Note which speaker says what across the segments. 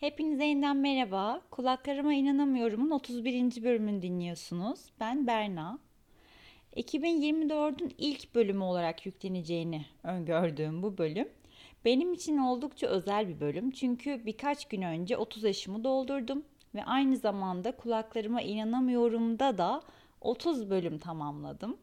Speaker 1: Hepinize yeniden merhaba. Kulaklarıma inanamıyorum'un 31. bölümünü dinliyorsunuz. Ben Berna. 2024'ün ilk bölümü olarak yükleneceğini öngördüğüm bu bölüm benim için oldukça özel bir bölüm. Çünkü birkaç gün önce 30 yaşımı doldurdum ve aynı zamanda kulaklarıma inanamıyorum'da da 30 bölüm tamamladım.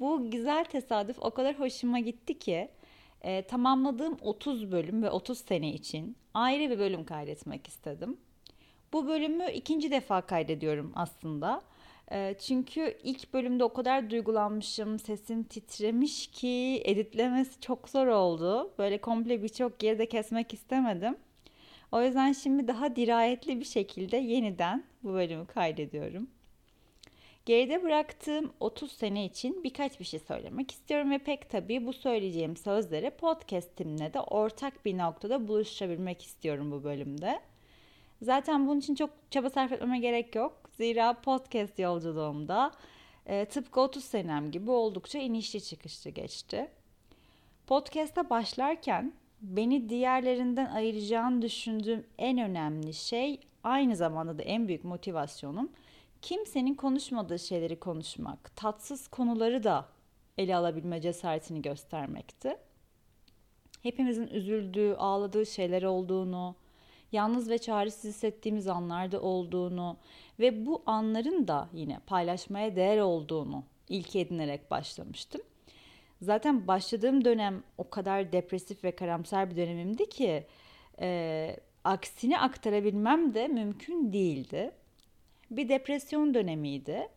Speaker 1: Bu güzel tesadüf o kadar hoşuma gitti ki e, tamamladığım 30 bölüm ve 30 sene için ayrı bir bölüm kaydetmek istedim. Bu bölümü ikinci defa kaydediyorum aslında. E, çünkü ilk bölümde o kadar duygulanmışım, sesim titremiş ki editlemesi çok zor oldu. Böyle komple birçok yeri de kesmek istemedim. O yüzden şimdi daha dirayetli bir şekilde yeniden bu bölümü kaydediyorum. Geride bıraktığım 30 sene için birkaç bir şey söylemek istiyorum ve pek tabii bu söyleyeceğim sözleri podcast'imle de ortak bir noktada buluşabilmek istiyorum bu bölümde. Zaten bunun için çok çaba sarf etmeme gerek yok. Zira podcast yolculuğumda e, tıpkı 30 senem gibi oldukça inişli çıkışlı geçti. Podcast'a başlarken beni diğerlerinden ayıracağını düşündüğüm en önemli şey aynı zamanda da en büyük motivasyonum kimsenin konuşmadığı şeyleri konuşmak, tatsız konuları da ele alabilme cesaretini göstermekti. Hepimizin üzüldüğü, ağladığı şeyler olduğunu, yalnız ve çaresiz hissettiğimiz anlarda olduğunu ve bu anların da yine paylaşmaya değer olduğunu ilk edinerek başlamıştım. Zaten başladığım dönem o kadar depresif ve karamsar bir dönemimdi ki e, aksini aktarabilmem de mümkün değildi bir depresyon dönemiydi.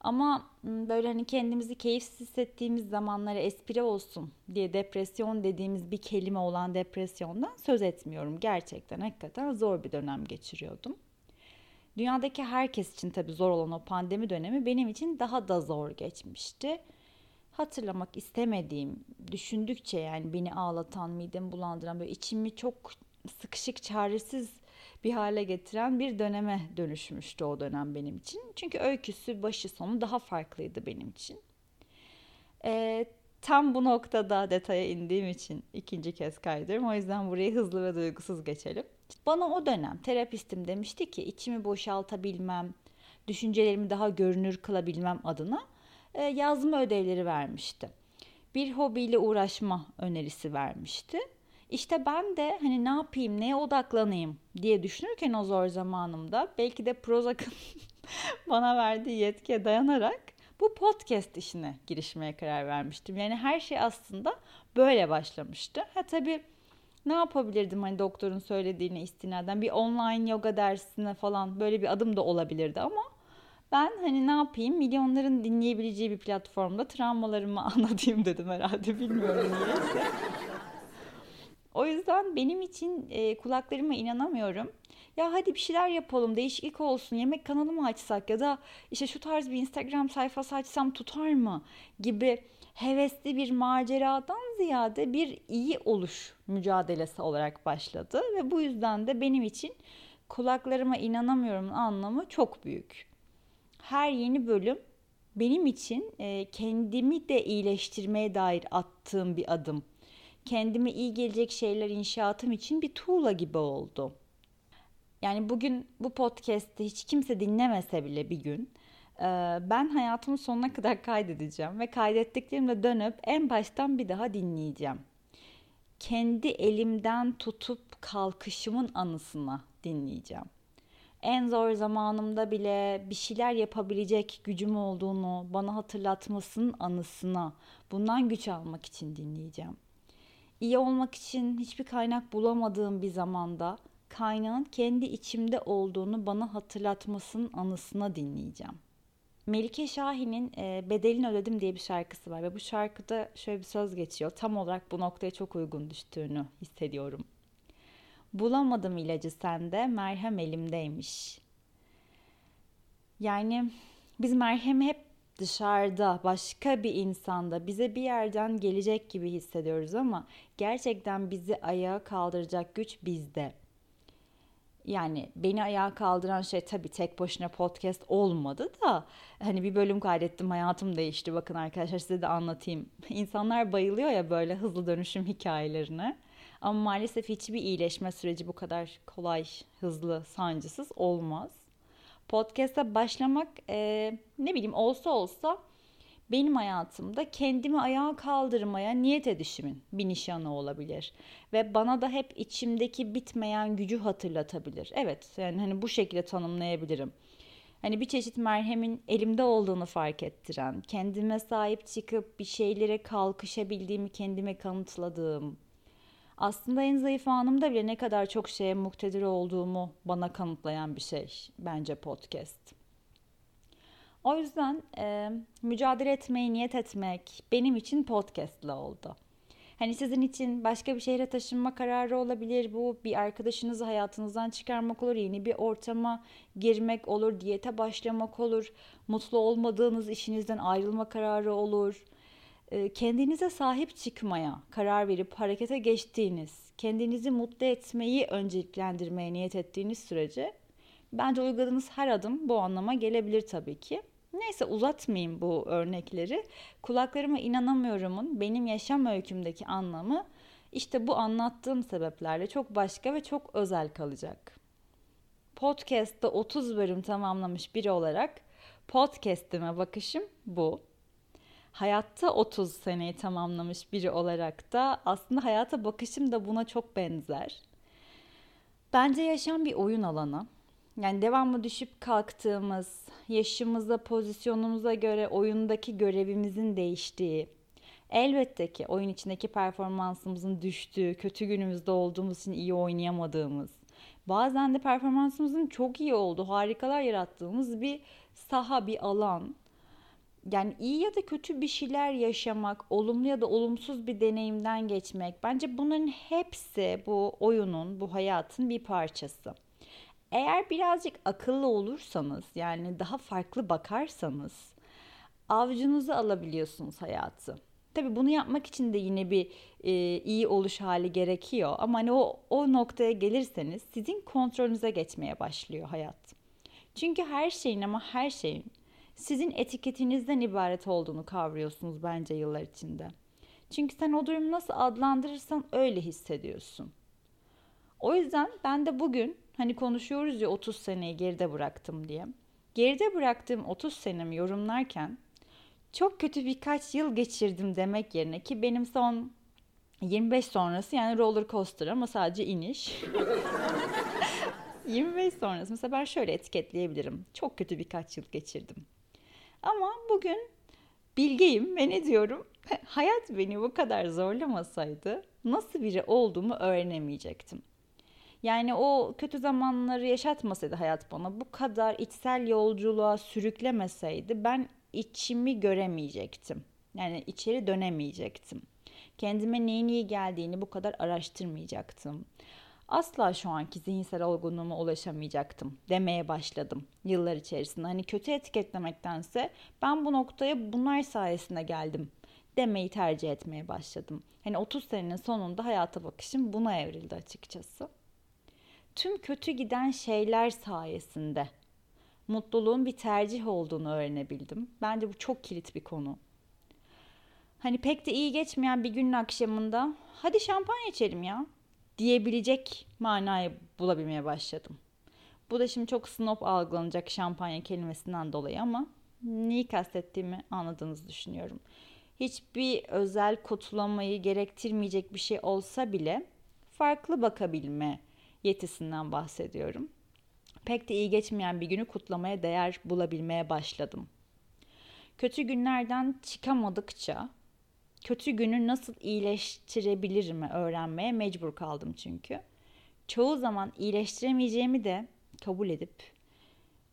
Speaker 1: Ama böyle hani kendimizi keyifsiz hissettiğimiz zamanlara espri olsun diye depresyon dediğimiz bir kelime olan depresyondan söz etmiyorum. Gerçekten hakikaten zor bir dönem geçiriyordum. Dünyadaki herkes için tabii zor olan o pandemi dönemi benim için daha da zor geçmişti. Hatırlamak istemediğim, düşündükçe yani beni ağlatan, midemi bulandıran böyle içimi çok sıkışık, çaresiz bir hale getiren bir döneme dönüşmüştü o dönem benim için. Çünkü öyküsü başı sonu daha farklıydı benim için. Ee, tam bu noktada detaya indiğim için ikinci kez kaydırıyorum. O yüzden burayı hızlı ve duygusuz geçelim. Bana o dönem terapistim demişti ki içimi boşaltabilmem, düşüncelerimi daha görünür kılabilmem adına e, yazma ödevleri vermişti. Bir hobiyle uğraşma önerisi vermişti. İşte ben de hani ne yapayım, neye odaklanayım diye düşünürken o zor zamanımda belki de Prozac'ın bana verdiği yetkiye dayanarak bu podcast işine girişmeye karar vermiştim. Yani her şey aslında böyle başlamıştı. Ha tabii ne yapabilirdim hani doktorun söylediğine istinaden bir online yoga dersine falan böyle bir adım da olabilirdi ama ben hani ne yapayım milyonların dinleyebileceği bir platformda travmalarımı anlatayım dedim herhalde bilmiyorum niyeyse. O yüzden benim için e, kulaklarıma inanamıyorum. Ya hadi bir şeyler yapalım, değişiklik olsun, yemek kanalı mı açsak ya da işte şu tarz bir Instagram sayfası açsam tutar mı gibi hevesli bir maceradan ziyade bir iyi oluş mücadelesi olarak başladı ve bu yüzden de benim için kulaklarıma inanamıyorum anlamı çok büyük. Her yeni bölüm benim için e, kendimi de iyileştirmeye dair attığım bir adım kendime iyi gelecek şeyler inşaatım için bir tuğla gibi oldu. Yani bugün bu podcast'i hiç kimse dinlemese bile bir gün e, ben hayatımın sonuna kadar kaydedeceğim ve kaydettiklerimle dönüp en baştan bir daha dinleyeceğim. Kendi elimden tutup kalkışımın anısına dinleyeceğim. En zor zamanımda bile bir şeyler yapabilecek gücüm olduğunu bana hatırlatmasının anısına bundan güç almak için dinleyeceğim iyi olmak için hiçbir kaynak bulamadığım bir zamanda kaynağın kendi içimde olduğunu bana hatırlatmasının anısına dinleyeceğim. Melike Şahin'in e, Bedelini Ödedim diye bir şarkısı var ve bu şarkıda şöyle bir söz geçiyor. Tam olarak bu noktaya çok uygun düştüğünü hissediyorum. Bulamadım ilacı sende, merhem elimdeymiş. Yani biz merhemi hep dışarıda başka bir insanda bize bir yerden gelecek gibi hissediyoruz ama gerçekten bizi ayağa kaldıracak güç bizde. Yani beni ayağa kaldıran şey tabii tek başına podcast olmadı da hani bir bölüm kaydettim hayatım değişti bakın arkadaşlar size de anlatayım. İnsanlar bayılıyor ya böyle hızlı dönüşüm hikayelerine. Ama maalesef hiçbir iyileşme süreci bu kadar kolay, hızlı, sancısız olmaz. Podcast'a başlamak e, ne bileyim olsa olsa benim hayatımda kendimi ayağa kaldırmaya niyet edişimin bir nişanı olabilir. Ve bana da hep içimdeki bitmeyen gücü hatırlatabilir. Evet yani hani bu şekilde tanımlayabilirim. Hani bir çeşit merhemin elimde olduğunu fark ettiren, kendime sahip çıkıp bir şeylere kalkışabildiğimi kendime kanıtladığım, aslında en zayıf anımda bile ne kadar çok şeye muktedir olduğumu bana kanıtlayan bir şey bence podcast. O yüzden e, mücadele etmeyi niyet etmek benim için podcast'la oldu. Hani sizin için başka bir şehre taşınma kararı olabilir bu. Bir arkadaşınızı hayatınızdan çıkarmak olur. Yeni bir ortama girmek olur. Diyete başlamak olur. Mutlu olmadığınız işinizden ayrılma kararı olur. Kendinize sahip çıkmaya karar verip harekete geçtiğiniz, kendinizi mutlu etmeyi önceliklendirmeye niyet ettiğiniz sürece bence uyguladığınız her adım bu anlama gelebilir tabii ki. Neyse uzatmayayım bu örnekleri. Kulaklarıma inanamıyorumun benim yaşam öykümdeki anlamı işte bu anlattığım sebeplerle çok başka ve çok özel kalacak. Podcast'ta 30 bölüm tamamlamış biri olarak podcast'ime bakışım bu. Hayatta 30 seneyi tamamlamış biri olarak da aslında hayata bakışım da buna çok benzer. Bence yaşam bir oyun alanı. Yani devamlı düşüp kalktığımız, yaşımıza, pozisyonumuza göre oyundaki görevimizin değiştiği, elbette ki oyun içindeki performansımızın düştüğü, kötü günümüzde olduğumuz için iyi oynayamadığımız, bazen de performansımızın çok iyi olduğu, harikalar yarattığımız bir saha, bir alan. Yani iyi ya da kötü bir şeyler yaşamak, olumlu ya da olumsuz bir deneyimden geçmek. Bence bunların hepsi bu oyunun, bu hayatın bir parçası. Eğer birazcık akıllı olursanız yani daha farklı bakarsanız avcunuzu alabiliyorsunuz hayatı. Tabi bunu yapmak için de yine bir e, iyi oluş hali gerekiyor. Ama hani o, o noktaya gelirseniz sizin kontrolünüze geçmeye başlıyor hayat. Çünkü her şeyin ama her şeyin sizin etiketinizden ibaret olduğunu kavruyorsunuz bence yıllar içinde. Çünkü sen o durumu nasıl adlandırırsan öyle hissediyorsun. O yüzden ben de bugün Hani konuşuyoruz ya 30 seneyi geride bıraktım diye. Geride bıraktığım 30 senemi yorumlarken çok kötü birkaç yıl geçirdim demek yerine ki benim son 25 sonrası yani roller coaster ama sadece iniş. 25 sonrası mesela ben şöyle etiketleyebilirim. Çok kötü birkaç yıl geçirdim. Ama bugün bilgeyim ve ne diyorum? Hayat beni bu kadar zorlamasaydı nasıl biri olduğumu öğrenemeyecektim. Yani o kötü zamanları yaşatmasaydı hayat bana, bu kadar içsel yolculuğa sürüklemeseydi ben içimi göremeyecektim. Yani içeri dönemeyecektim. Kendime neyin iyi geldiğini bu kadar araştırmayacaktım. Asla şu anki zihinsel olgunluğuma ulaşamayacaktım demeye başladım yıllar içerisinde. Hani kötü etiketlemektense ben bu noktaya bunlar sayesinde geldim demeyi tercih etmeye başladım. Hani 30 senenin sonunda hayata bakışım buna evrildi açıkçası tüm kötü giden şeyler sayesinde mutluluğun bir tercih olduğunu öğrenebildim. Bence bu çok kilit bir konu. Hani pek de iyi geçmeyen bir günün akşamında hadi şampanya içelim ya diyebilecek manayı bulabilmeye başladım. Bu da şimdi çok snob algılanacak şampanya kelimesinden dolayı ama neyi kastettiğimi anladığınızı düşünüyorum. Hiçbir özel kutlamayı gerektirmeyecek bir şey olsa bile farklı bakabilme yetisinden bahsediyorum. Pek de iyi geçmeyen bir günü kutlamaya değer bulabilmeye başladım. Kötü günlerden çıkamadıkça kötü günü nasıl iyileştirebilirimi öğrenmeye mecbur kaldım çünkü. Çoğu zaman iyileştiremeyeceğimi de kabul edip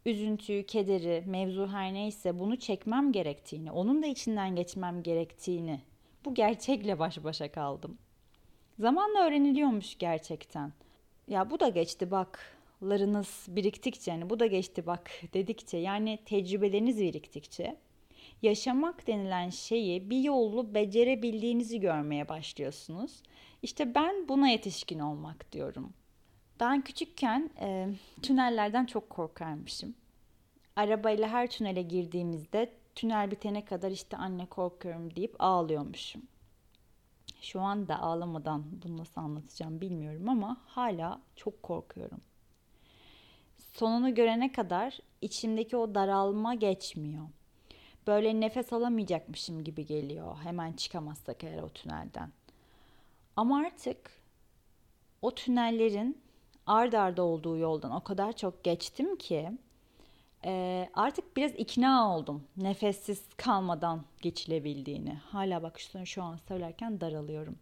Speaker 1: üzüntüyü, kederi, mevzu her neyse bunu çekmem gerektiğini, onun da içinden geçmem gerektiğini bu gerçekle baş başa kaldım. Zamanla öğreniliyormuş gerçekten ya bu da geçti bak larınız biriktikçe yani bu da geçti bak dedikçe yani tecrübeleriniz biriktikçe yaşamak denilen şeyi bir yolu becerebildiğinizi görmeye başlıyorsunuz. İşte ben buna yetişkin olmak diyorum. Ben küçükken e, tünellerden çok korkarmışım. Arabayla her tünele girdiğimizde tünel bitene kadar işte anne korkuyorum deyip ağlıyormuşum. Şu anda ağlamadan bunu nasıl anlatacağım bilmiyorum ama hala çok korkuyorum. Sonunu görene kadar içimdeki o daralma geçmiyor. Böyle nefes alamayacakmışım gibi geliyor hemen çıkamazsak eğer o tünelden. Ama artık o tünellerin ard arda olduğu yoldan o kadar çok geçtim ki e, artık biraz ikna oldum nefessiz kalmadan geçilebildiğini. Hala bak şu an söylerken daralıyorum.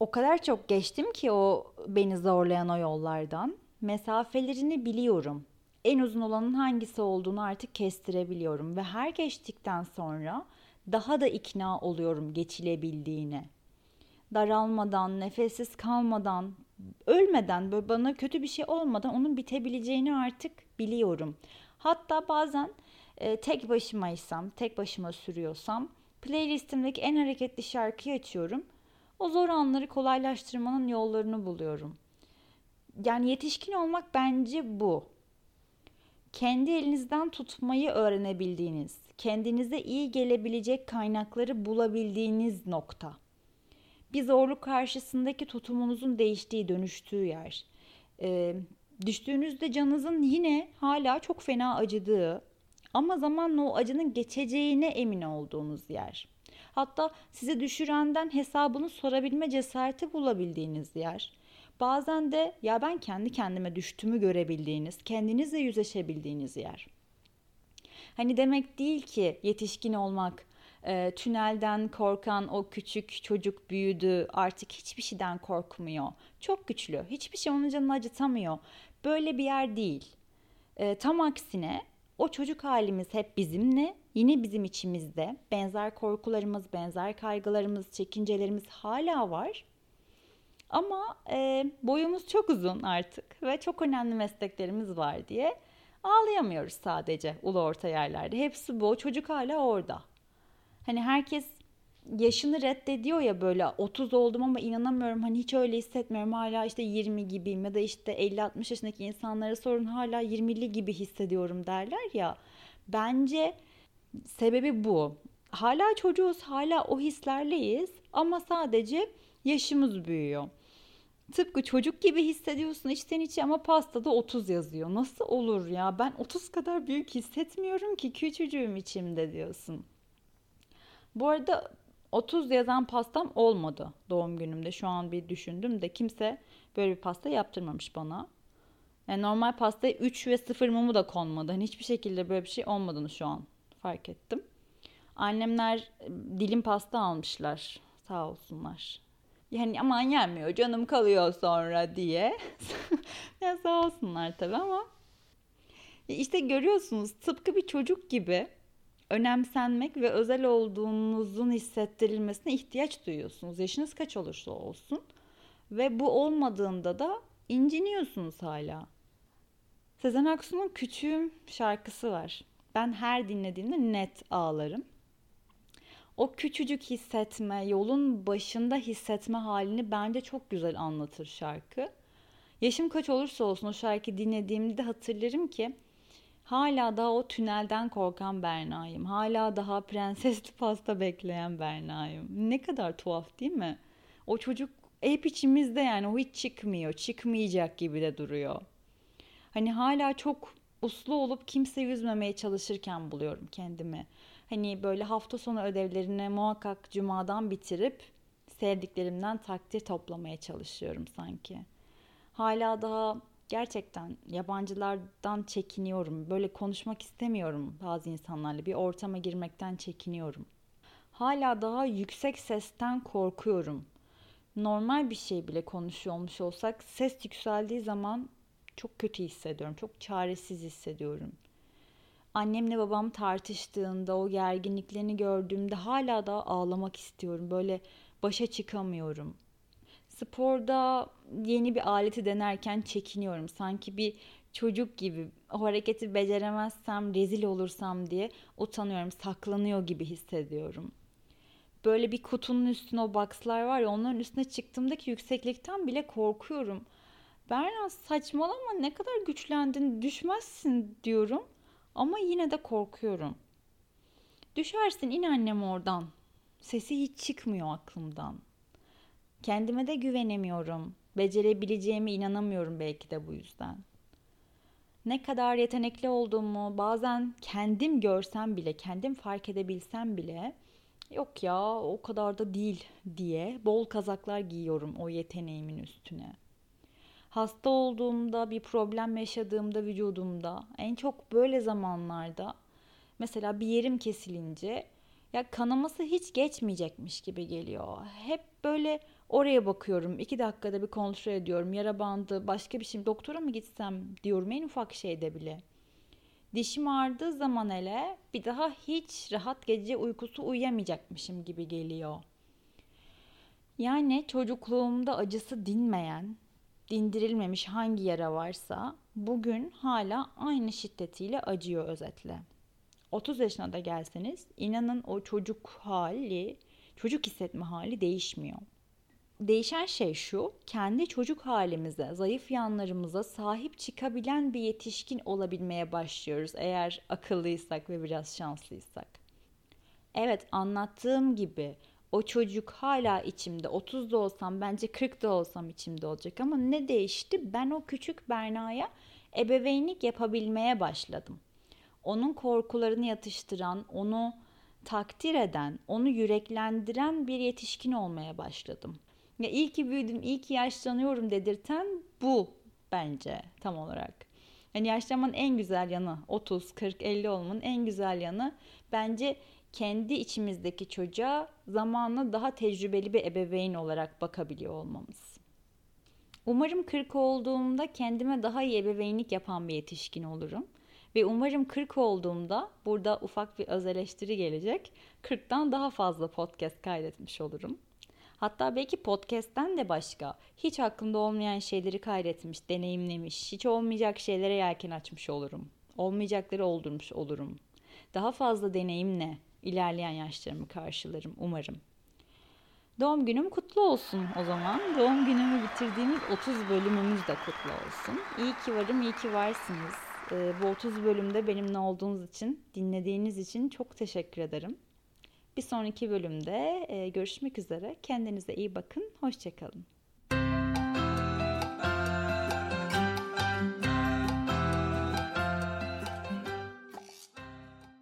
Speaker 1: O kadar çok geçtim ki o beni zorlayan o yollardan. Mesafelerini biliyorum. En uzun olanın hangisi olduğunu artık kestirebiliyorum ve her geçtikten sonra daha da ikna oluyorum geçilebildiğine. Daralmadan, nefessiz kalmadan, ölmeden böyle bana kötü bir şey olmadan onun bitebileceğini artık biliyorum. Hatta bazen e, tek başımaysam, tek başıma sürüyorsam playlistimdeki en hareketli şarkıyı açıyorum. O zor anları kolaylaştırmanın yollarını buluyorum. Yani yetişkin olmak bence bu. Kendi elinizden tutmayı öğrenebildiğiniz, kendinize iyi gelebilecek kaynakları bulabildiğiniz nokta bir zorluk karşısındaki tutumunuzun değiştiği, dönüştüğü yer. Ee, düştüğünüzde canınızın yine hala çok fena acıdığı ama zamanla o acının geçeceğine emin olduğunuz yer. Hatta sizi düşürenden hesabını sorabilme cesareti bulabildiğiniz yer. Bazen de ya ben kendi kendime düştüğümü görebildiğiniz, kendinizle yüzleşebildiğiniz yer. Hani demek değil ki yetişkin olmak e, tünelden korkan o küçük çocuk büyüdü artık hiçbir şeyden korkmuyor. Çok güçlü hiçbir şey onun canını acıtamıyor. Böyle bir yer değil. E, tam aksine o çocuk halimiz hep bizimle yine bizim içimizde benzer korkularımız, benzer kaygılarımız, çekincelerimiz hala var. Ama e, boyumuz çok uzun artık ve çok önemli mesleklerimiz var diye ağlayamıyoruz sadece ulu orta yerlerde. Hepsi bu. Çocuk hala orada. Hani herkes yaşını reddediyor ya böyle 30 oldum ama inanamıyorum hani hiç öyle hissetmiyorum hala işte 20 gibiyim ya da işte 50-60 yaşındaki insanlara sorun hala 20'li gibi hissediyorum derler ya bence sebebi bu hala çocuğuz hala o hislerleyiz ama sadece yaşımız büyüyor tıpkı çocuk gibi hissediyorsun içten içe ama pastada 30 yazıyor nasıl olur ya ben 30 kadar büyük hissetmiyorum ki küçücüğüm içimde diyorsun bu arada 30 yazan pastam olmadı doğum günümde. Şu an bir düşündüm de kimse böyle bir pasta yaptırmamış bana. Yani normal pastaya 3 ve 0 mumu da konmadı. Hani hiçbir şekilde böyle bir şey olmadığını şu an fark ettim. Annemler dilim pasta almışlar. Sağ olsunlar. Yani aman yenmiyor canım kalıyor sonra diye. ya sağ olsunlar tabii ama. İşte görüyorsunuz tıpkı bir çocuk gibi önemsenmek ve özel olduğunuzun hissettirilmesine ihtiyaç duyuyorsunuz. Yaşınız kaç olursa olsun. Ve bu olmadığında da inciniyorsunuz hala. Sezen Aksu'nun Küçüğüm şarkısı var. Ben her dinlediğimde net ağlarım. O küçücük hissetme, yolun başında hissetme halini bence çok güzel anlatır şarkı. Yaşım kaç olursa olsun o şarkı dinlediğimde hatırlarım ki Hala daha o tünelden korkan Berna'yım. Hala daha prensesli pasta bekleyen Berna'yım. Ne kadar tuhaf değil mi? O çocuk hep içimizde yani o hiç çıkmıyor. Çıkmayacak gibi de duruyor. Hani hala çok uslu olup kimse yüzmemeye çalışırken buluyorum kendimi. Hani böyle hafta sonu ödevlerini muhakkak cumadan bitirip sevdiklerimden takdir toplamaya çalışıyorum sanki. Hala daha gerçekten yabancılardan çekiniyorum. Böyle konuşmak istemiyorum bazı insanlarla. Bir ortama girmekten çekiniyorum. Hala daha yüksek sesten korkuyorum. Normal bir şey bile konuşuyor olmuş olsak ses yükseldiği zaman çok kötü hissediyorum. Çok çaresiz hissediyorum. Annemle babam tartıştığında o gerginliklerini gördüğümde hala da ağlamak istiyorum. Böyle başa çıkamıyorum sporda yeni bir aleti denerken çekiniyorum. Sanki bir çocuk gibi o hareketi beceremezsem rezil olursam diye utanıyorum. Saklanıyor gibi hissediyorum. Böyle bir kutunun üstüne o boxlar var ya onların üstüne çıktığımdaki yükseklikten bile korkuyorum. Berna saçmalama ne kadar güçlendin düşmezsin diyorum ama yine de korkuyorum. Düşersin in annem oradan Sesi hiç çıkmıyor aklımdan. Kendime de güvenemiyorum. Becerebileceğime inanamıyorum belki de bu yüzden. Ne kadar yetenekli olduğumu bazen kendim görsem bile, kendim fark edebilsem bile yok ya o kadar da değil diye bol kazaklar giyiyorum o yeteneğimin üstüne. Hasta olduğumda, bir problem yaşadığımda vücudumda en çok böyle zamanlarda mesela bir yerim kesilince ya kanaması hiç geçmeyecekmiş gibi geliyor. Hep böyle oraya bakıyorum. iki dakikada bir kontrol ediyorum. Yara bandı, başka bir şey. Doktora mı gitsem diyorum en ufak şeyde bile. Dişim ağrıdığı zaman hele bir daha hiç rahat gece uykusu uyuyamayacakmışım gibi geliyor. Yani çocukluğumda acısı dinmeyen, dindirilmemiş hangi yara varsa bugün hala aynı şiddetiyle acıyor özetle. 30 yaşına da gelseniz inanın o çocuk hali, çocuk hissetme hali değişmiyor. Değişen şey şu, kendi çocuk halimize, zayıf yanlarımıza sahip çıkabilen bir yetişkin olabilmeye başlıyoruz eğer akıllıysak ve biraz şanslıysak. Evet anlattığım gibi o çocuk hala içimde. 30'da olsam bence 40'da olsam içimde olacak ama ne değişti? Ben o küçük Berna'ya ebeveynlik yapabilmeye başladım. Onun korkularını yatıştıran, onu takdir eden, onu yüreklendiren bir yetişkin olmaya başladım. Ya iyi ki büyüdüm, iyi ki yaşlanıyorum dedirten bu bence tam olarak. Yani yaşlanmanın en güzel yanı 30, 40, 50 olmanın en güzel yanı bence kendi içimizdeki çocuğa zamanla daha tecrübeli bir ebeveyn olarak bakabiliyor olmamız. Umarım 40 olduğumda kendime daha iyi ebeveynlik yapan bir yetişkin olurum. Ve umarım 40 olduğumda burada ufak bir öz eleştiri gelecek. 40'tan daha fazla podcast kaydetmiş olurum. Hatta belki podcast'ten de başka, hiç aklımda olmayan şeyleri kaydetmiş, deneyimlemiş, hiç olmayacak şeylere yelken açmış olurum. Olmayacakları oldurmuş olurum. Daha fazla deneyimle ilerleyen yaşlarımı karşılarım umarım. Doğum günüm kutlu olsun o zaman. Doğum günümü bitirdiğimiz 30 bölümümüz de kutlu olsun. İyi ki varım, iyi ki varsınız. Ee, bu 30 bölümde benimle olduğunuz için, dinlediğiniz için çok teşekkür ederim. Bir sonraki bölümde e, görüşmek üzere. Kendinize iyi bakın. Hoşçakalın.